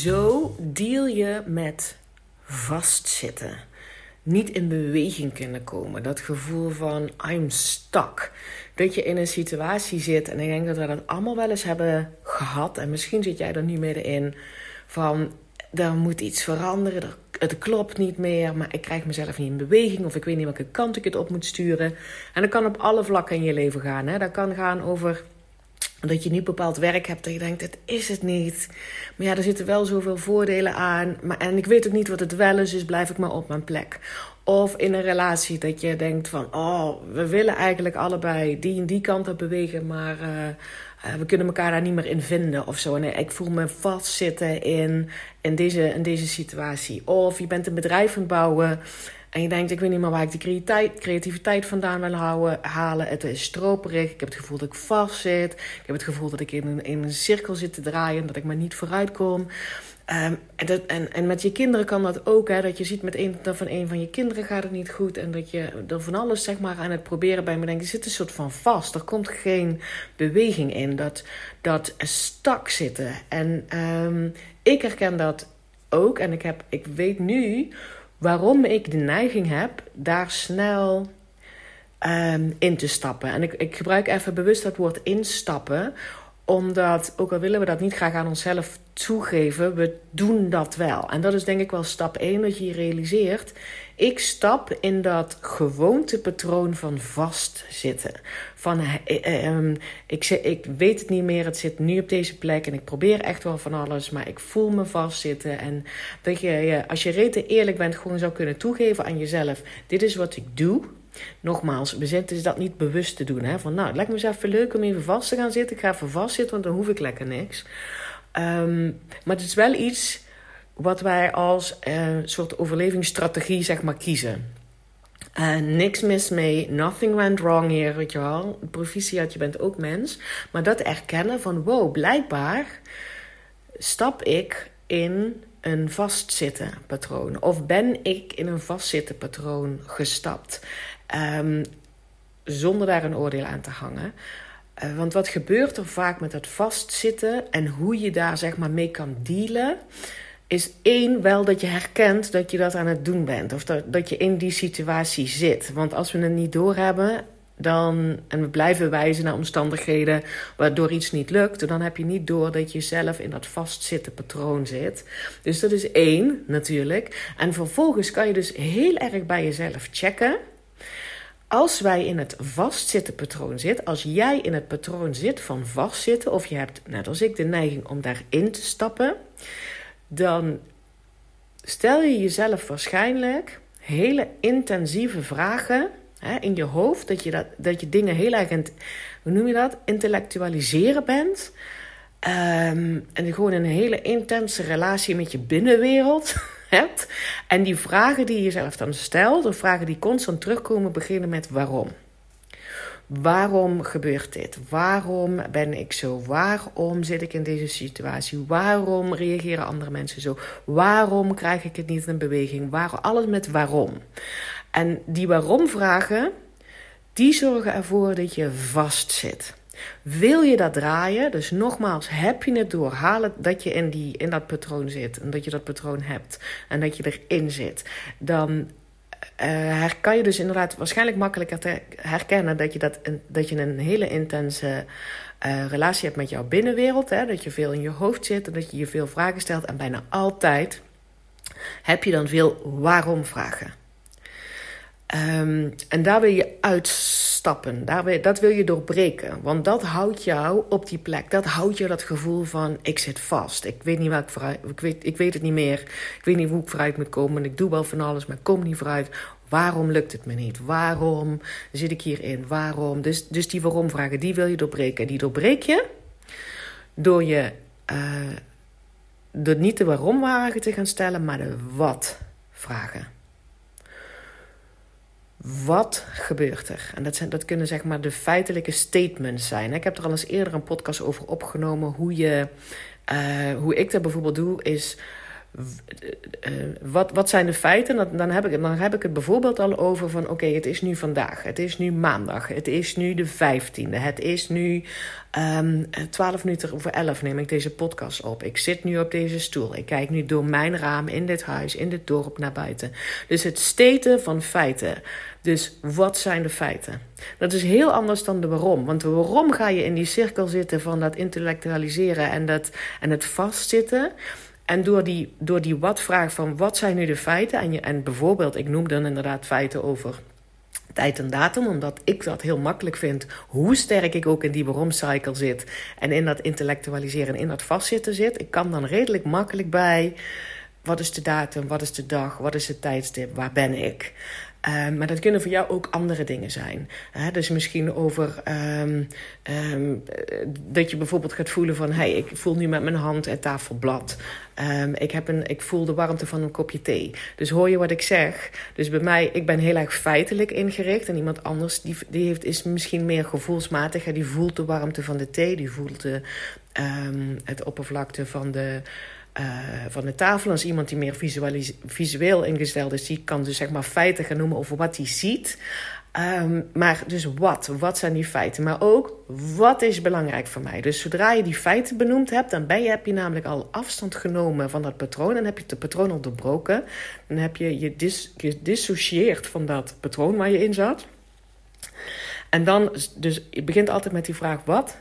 Zo deal je met vastzitten. Niet in beweging kunnen komen. Dat gevoel van I'm stuck. Dat je in een situatie zit. En ik denk dat we dat allemaal wel eens hebben gehad. En misschien zit jij er nu middenin. Van er moet iets veranderen. het klopt niet meer. Maar ik krijg mezelf niet in beweging. Of ik weet niet welke kant ik het op moet sturen. En dat kan op alle vlakken in je leven gaan. Hè? Dat kan gaan over dat je niet bepaald werk hebt dat je denkt, het is het niet. Maar ja, er zitten wel zoveel voordelen aan. Maar, en ik weet ook niet wat het wel is, dus blijf ik maar op mijn plek. Of in een relatie dat je denkt van, oh, we willen eigenlijk allebei die en die kant op bewegen, maar uh, uh, we kunnen elkaar daar niet meer in vinden of zo. Nee, ik voel me vastzitten in, in, deze, in deze situatie. Of je bent een bedrijf aan het bouwen en je denkt, ik weet niet meer waar ik die creativiteit, vandaan wil houden, halen. Het is stroperig. Ik heb het gevoel dat ik vast zit. Ik heb het gevoel dat ik in een, in een cirkel zit te draaien. Dat ik maar niet vooruit kom. Um, en, dat, en, en met je kinderen kan dat ook. Hè, dat je ziet met een, dat van een van je kinderen gaat het niet goed. En dat je er van alles zeg maar, aan het proberen bij me denkt. Je zit een soort van vast. Er komt geen beweging in. Dat, dat stak zitten. En um, ik herken dat ook. En ik, heb, ik weet nu waarom ik de neiging heb daar snel um, in te stappen. En ik, ik gebruik even bewust dat woord instappen, omdat, ook al willen we dat niet graag aan onszelf toegeven, we doen dat wel. En dat is denk ik wel stap 1, dat je je realiseert. Ik stap in dat gewoontepatroon van vastzitten. Van, eh, eh, ik, ik weet het niet meer, het zit nu op deze plek en ik probeer echt wel van alles, maar ik voel me vastzitten. En dat je, als je rete eerlijk bent, gewoon zou kunnen toegeven aan jezelf: dit is wat ik doe. Nogmaals, we zitten dus dat niet bewust te doen. Hè? Van nou, het lijkt me eens even leuk om even vast te gaan zitten. Ik ga even vastzitten, want dan hoef ik lekker niks. Um, maar het is wel iets wat wij als uh, soort overlevingsstrategie zeg maar kiezen. Uh, niks mis mee, nothing went wrong hier, weet je wel. Proficiat, je bent ook mens. Maar dat erkennen van, wow, blijkbaar stap ik in een vastzitten patroon. Of ben ik in een vastzitten patroon gestapt. Um, zonder daar een oordeel aan te hangen. Uh, want wat gebeurt er vaak met dat vastzitten en hoe je daar zeg maar mee kan dealen, is één wel dat je herkent dat je dat aan het doen bent. Of dat, dat je in die situatie zit. Want als we het niet doorhebben, dan, en we blijven wijzen naar omstandigheden waardoor iets niet lukt, dan heb je niet door dat je zelf in dat vastzitten patroon zit. Dus dat is één natuurlijk. En vervolgens kan je dus heel erg bij jezelf checken. Als wij in het vastzitten patroon zitten, als jij in het patroon zit van vastzitten, of je hebt, net als ik, de neiging om daarin te stappen, dan stel je jezelf waarschijnlijk hele intensieve vragen hè, in je hoofd. Dat je, dat, dat je dingen heel erg, hoe noem je dat, intellectualiseren bent. Um, en gewoon een hele intense relatie met je binnenwereld En die vragen die je jezelf dan stelt, of vragen die constant terugkomen, beginnen met waarom. Waarom gebeurt dit? Waarom ben ik zo? Waarom zit ik in deze situatie? Waarom reageren andere mensen zo? Waarom krijg ik het niet in beweging? Waarom? Alles met waarom. En die waarom-vragen, die zorgen ervoor dat je vastzit. Wil je dat draaien? Dus nogmaals, heb je het door? Dat je in, die, in dat patroon zit. En dat je dat patroon hebt. En dat je erin zit. Dan uh, kan je dus inderdaad waarschijnlijk makkelijker herkennen dat je, dat, dat je een hele intense uh, relatie hebt met jouw binnenwereld. Hè? Dat je veel in je hoofd zit en dat je je veel vragen stelt. En bijna altijd heb je dan veel waarom-vragen. Um, en daar wil je uitstappen. Daar wil, dat wil je doorbreken. Want dat houdt jou op die plek. Dat houdt je dat gevoel van: ik zit vast. Ik weet niet waar ik vooruit. Ik weet, ik weet het niet meer. Ik weet niet hoe ik vooruit moet komen. Ik doe wel van alles, maar ik kom niet vooruit. Waarom lukt het me niet? Waarom zit ik hierin? Waarom? Dus, dus die waarom-vragen, die wil je doorbreken. Die doorbreek je door je. Uh, door niet de waarom-vragen te gaan stellen, maar de wat-vragen. Wat gebeurt er? En dat, zijn, dat kunnen zeg maar de feitelijke statements zijn. Ik heb er al eens eerder een podcast over opgenomen. Hoe, je, uh, hoe ik dat bijvoorbeeld doe, is wat, wat zijn de feiten? Dan, dan, heb ik, dan heb ik het bijvoorbeeld al over van... oké, het is nu vandaag, het is nu maandag, het is nu de 15e... het is nu um, ehm, 12 minuten over 11 neem ik deze podcast op. Ik zit nu op deze stoel. Ik kijk nu door mijn raam in dit huis, in dit dorp naar buiten. Dus het steten van feiten. Dus wat zijn de feiten? Dat is heel anders dan de waarom. Want de waarom ga je in die cirkel zitten van dat intellectualiseren en, dat, en het vastzitten... En door die, door die wat-vraag van wat zijn nu de feiten... En, je, en bijvoorbeeld, ik noem dan inderdaad feiten over tijd en datum, omdat ik dat heel makkelijk vind, hoe sterk ik ook in die waarom-cycle zit en in dat intellectualiseren en in dat vastzitten zit. Ik kan dan redelijk makkelijk bij wat is de datum, wat is de dag, wat is het tijdstip, waar ben ik. Um, maar dat kunnen voor jou ook andere dingen zijn. Dus misschien over um, um, dat je bijvoorbeeld gaat voelen van... hey, ik voel nu met mijn hand het tafelblad. ik, heb een, ik voel de warmte van een kopje thee. Dus hoor je wat ik zeg? Dus bij mij, ik ben heel erg feitelijk ingericht. En iemand anders die, die heeft, is misschien meer gevoelsmatig. Die voelt de warmte van de thee. Die voelt de, het oppervlakte van de... Uh, van de tafel. Als iemand die meer visueel ingesteld is, die kan dus zeg maar feiten gaan noemen over wat hij ziet. Um, maar dus wat? Wat zijn die feiten? Maar ook, wat is belangrijk voor mij? Dus zodra je die feiten benoemd hebt, dan ben je, heb je namelijk al afstand genomen van dat patroon. En heb je het patroon al doorbroken. Dan heb je je, dis, van dat patroon waar je in zat. En dan, dus je begint altijd met die vraag, wat?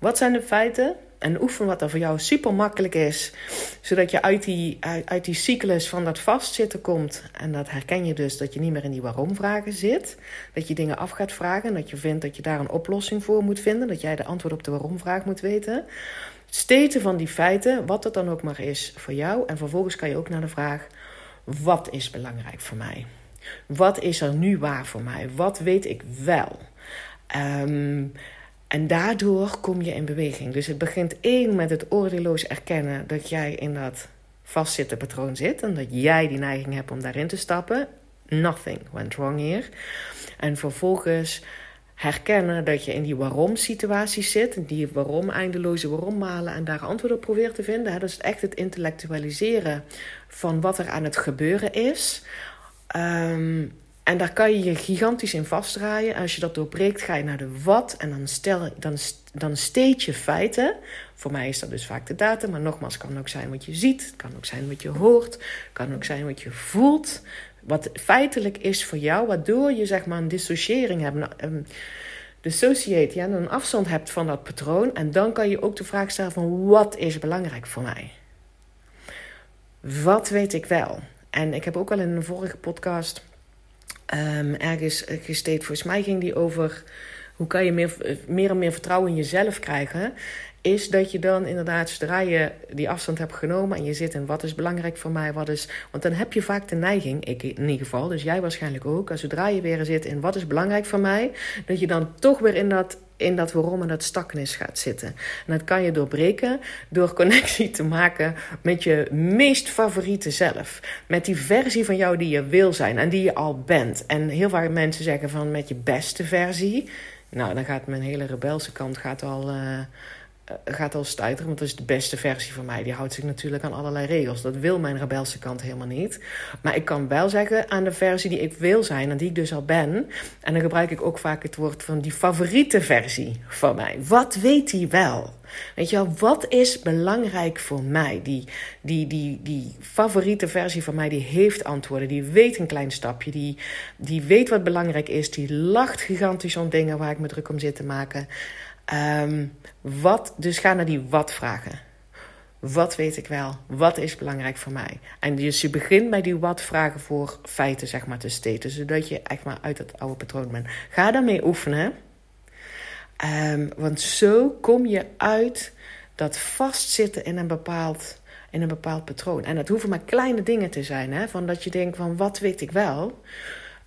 Wat zijn de feiten? En oefen wat er voor jou super makkelijk is. Zodat je uit die, uit, die cyclus van dat vastzitten komt. En dat herken je dus dat je niet meer in die waarom-vragen zit. Dat je dingen af gaat vragen. En dat je vindt dat je daar een oplossing voor moet vinden. Dat jij de antwoord op de waarom-vraag moet weten. Steten van die feiten, wat het dan ook maar is voor jou. En vervolgens kan je ook naar de vraag: wat is belangrijk voor mij? Wat is er nu waar voor mij? Wat weet ik wel? Um, en daardoor kom je in beweging. Dus het begint één met het oordeelloos erkennen dat jij in dat vastzitten patroon zit. En dat jij die neiging hebt om daarin te stappen. Nothing went wrong hier. En vervolgens herkennen dat je in die waarom-situatie zit. Die waarom, eindeloze waarom malen en daar antwoord op probeert te vinden. Dat is echt het intellectualiseren van wat er aan het gebeuren is. Um, en daar kan je je gigantisch in vastdraaien. En als je dat doorbreekt, ga je naar de wat. En dan, stel, dan, dan steed je feiten. Voor mij is dat dus vaak de datum. Maar nogmaals, kan ook zijn wat je ziet. Het kan ook zijn wat je hoort. Kan ook zijn wat je voelt. Wat feitelijk is voor jou. Waardoor je zeg maar een dissociëring hebt. Nou, um, dissociate, ja, een afstand hebt van dat patroon. En dan kan je ook de vraag stellen van wat is belangrijk voor mij? Wat weet ik wel? En ik heb ook al in een vorige podcast um, ergens gesteed. Volgens mij ging die over hoe kan je meer, meer en meer vertrouwen in jezelf krijgen. Is dat je dan inderdaad, zodra je die afstand hebt genomen en je zit in wat is belangrijk voor mij, wat is. Want dan heb je vaak de neiging, ik in ieder geval, dus jij waarschijnlijk ook, als zodra je weer zit in wat is belangrijk voor mij, dat je dan toch weer in dat in dat waarom en dat stakkenis gaat zitten. En dat kan je doorbreken door connectie te maken met je meest favoriete zelf. Met die versie van jou die je wil zijn en die je al bent. En heel vaak mensen zeggen van met je beste versie. Nou, dan gaat mijn hele rebelse kant gaat al... Uh, gaat al stuiteren, want dat is de beste versie van mij. Die houdt zich natuurlijk aan allerlei regels. Dat wil mijn rebelse kant helemaal niet. Maar ik kan wel zeggen aan de versie die ik wil zijn en die ik dus al ben. En dan gebruik ik ook vaak het woord van die favoriete versie van mij. Wat weet hij wel? Weet je wel, wat is belangrijk voor mij? Die, die, die, die favoriete versie van mij, die heeft antwoorden. Die weet een klein stapje. Die, die weet wat belangrijk is. Die lacht gigantisch om dingen waar ik me druk om zit te maken. Um, wat, dus ga naar die wat vragen. Wat weet ik wel? Wat is belangrijk voor mij? En dus je begint bij die wat vragen voor feiten, zeg maar, te steten. Zodat je echt maar uit het oude patroon bent. Ga daarmee oefenen. Um, want zo kom je uit dat vastzitten in een bepaald, in een bepaald patroon. En dat hoeven maar kleine dingen te zijn. Hè? Van dat je denkt van, wat weet ik wel?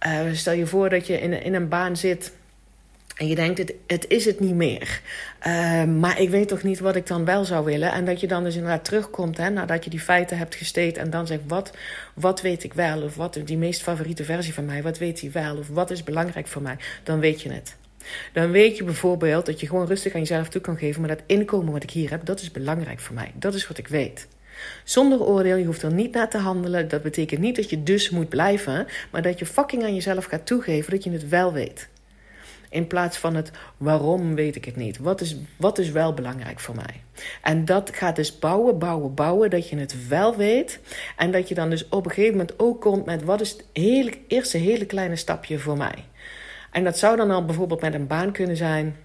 Uh, stel je voor dat je in, in een baan zit en je denkt, het, is het niet meer. Uh, maar ik weet toch niet wat ik dan wel zou willen. En dat je dan dus inderdaad terugkomt, hè, nadat je die feiten hebt gesteed. En dan zegt, wat, wat weet ik wel? Of wat die meest favoriete versie van mij, wat weet hij wel? Of wat is belangrijk voor mij? Dan weet je het. Dan weet je bijvoorbeeld dat je gewoon rustig aan jezelf toe kan geven. Maar dat inkomen wat ik hier heb, dat is belangrijk voor mij. Dat is wat ik weet. Zonder oordeel, je hoeft er niet naar te handelen. Dat betekent niet dat je dus moet blijven, maar dat je fucking aan jezelf gaat toegeven dat je het wel weet. In plaats van het waarom weet ik het niet. Wat is, wat is wel belangrijk voor mij? En dat gaat dus bouwen, bouwen, bouwen. Dat je het wel weet. En dat je dan dus op een gegeven moment ook komt met wat is het eerste hele kleine stapje voor mij. En dat zou dan al bijvoorbeeld met een baan kunnen zijn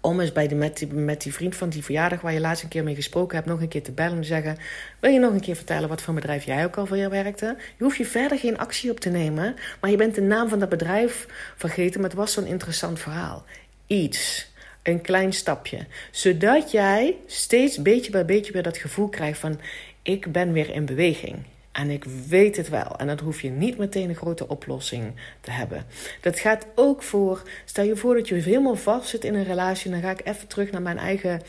om eens bij de, met, die, vriend van die verjaardag waar je laatst een keer mee gesproken hebt, nog een keer te bellen en te zeggen: Wil je nog een keer vertellen wat voor bedrijf jij ook al voor je werkte? Je hoeft je verder geen actie op te nemen, maar je bent de naam van dat bedrijf vergeten, maar het was zo'n interessant verhaal. Iets. Een klein stapje. Zodat jij steeds beetje bij beetje weer dat gevoel krijgt van: Ik ben weer in beweging. En ik weet het wel. En dan hoef je niet meteen een grote oplossing te hebben. Dat gaat ook voor. Stel je voor dat je helemaal vast zit in een relatie. Dan ga ik even terug naar mijn eigen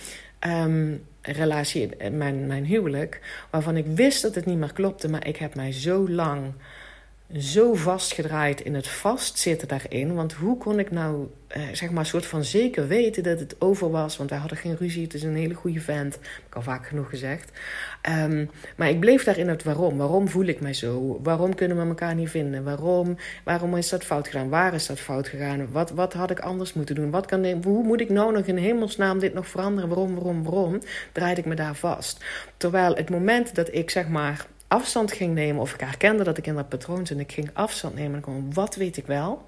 um, relatie, mijn, mijn huwelijk. Waarvan ik wist dat het niet meer klopte. Maar ik heb mij zo lang zo vastgedraaid in het vastzitten daarin. Want hoe kon ik nou, eh, zeg maar, soort van zeker weten dat het over was? Want wij hadden geen ruzie, het is een hele goede vent. Heb ik al vaak genoeg gezegd. Ehm, maar ik bleef daarin het waarom. Waarom voel ik mij zo? Waarom kunnen we elkaar niet vinden? Waarom, waarom is dat fout gegaan? Waar is dat fout gegaan? Wat, wat had ik anders moeten doen? Wat kan, hoe moet ik nou nog in hemelsnaam dit nog veranderen? Waarom, waarom, waarom? Draaide ik me daar vast. Terwijl het moment dat ik, zeg maar afstand ging nemen of ik herkende dat ik in dat patroon zit en ik ging afstand nemen en gewoon wat weet ik wel?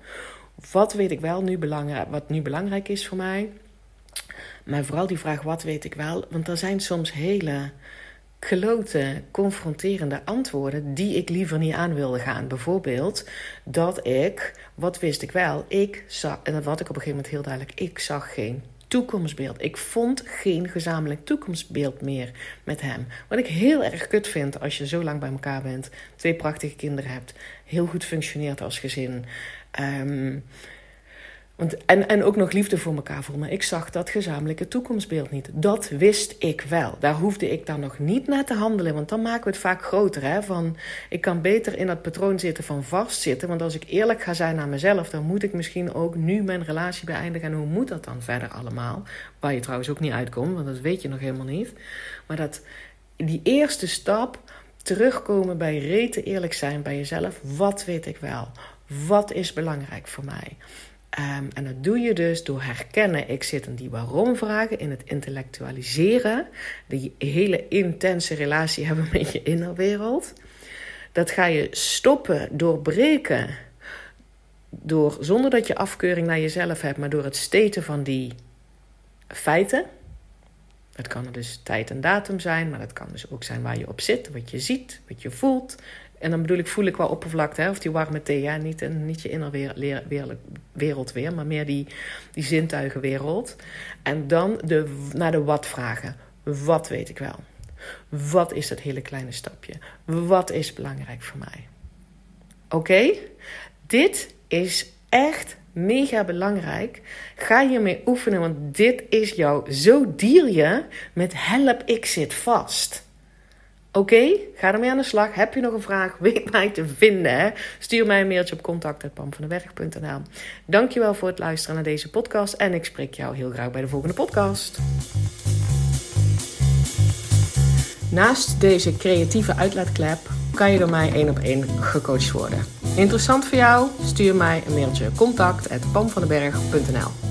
Wat weet ik wel nu belangrijk, wat nu belangrijk is voor mij? Maar vooral die vraag wat weet ik wel? Want er zijn soms hele klote, confronterende antwoorden die ik liever niet aan wilde gaan. Bijvoorbeeld dat ik, wat wist ik wel? Ik zag, en dat had ik op een gegeven moment heel duidelijk, ik zag geen toekomstbeeld. Ik vond geen gezamenlijk toekomstbeeld meer met hem. Wat ik heel erg kut vind als je zo lang bij elkaar bent, twee prachtige kinderen hebt, heel goed functioneert als gezin. Um, en, en ook nog liefde voor elkaar voelen. Ik zag dat gezamenlijke toekomstbeeld niet. Dat wist ik wel. Daar hoefde ik dan nog niet naar te handelen. Want dan maken we het vaak groter. Hè? Van, ik kan beter in dat patroon zitten van vastzitten. Want als ik eerlijk ga zijn naar mezelf... dan moet ik misschien ook nu mijn relatie beëindigen. En hoe moet dat dan verder allemaal? Waar je trouwens ook niet uitkomt. Want dat weet je nog helemaal niet. Maar dat die eerste stap... terugkomen bij rete eerlijk zijn bij jezelf. Wat weet ik wel? Wat is belangrijk voor mij? Ehm, en dat doe je dus door herkennen. Ik zit in die waarom-vragen, in het intellectualiseren. Die hele intense relatie hebben met je innerwereld. Dat ga je stoppen, doorbreken. Door, zonder dat je afkeuring naar jezelf hebt, maar door het steten van die feiten. Het kan dus tijd en datum zijn, maar dat kan dus ook zijn waar je op zit, wat je ziet, wat je voelt, en dan bedoel ik, voel ik wel oppervlakte, hè? of die warme thee. Ja? Niet, niet je innerwereld weer, maar meer die, die zintuigenwereld. En dan de, naar de wat vragen. Wat weet ik wel? Wat is dat hele kleine stapje? Wat is belangrijk voor mij? Oké? Dit is echt mega belangrijk. Ga hiermee oefenen, want dit is jou. Zo dier je met help, ik zit vast. Oké, ga ermee aan de slag. Heb je nog een vraag? Weet mij te vinden. Hè? Stuur mij een mailtje op contact.pamvandeberg.nl Dankjewel voor het luisteren naar deze podcast. En ik spreek jou heel graag bij de volgende podcast. Naast deze creatieve uitlaatklep kan je door mij één op één gecoacht worden. Interessant voor jou? Stuur mij een mailtje contact.pamvandeberg.nl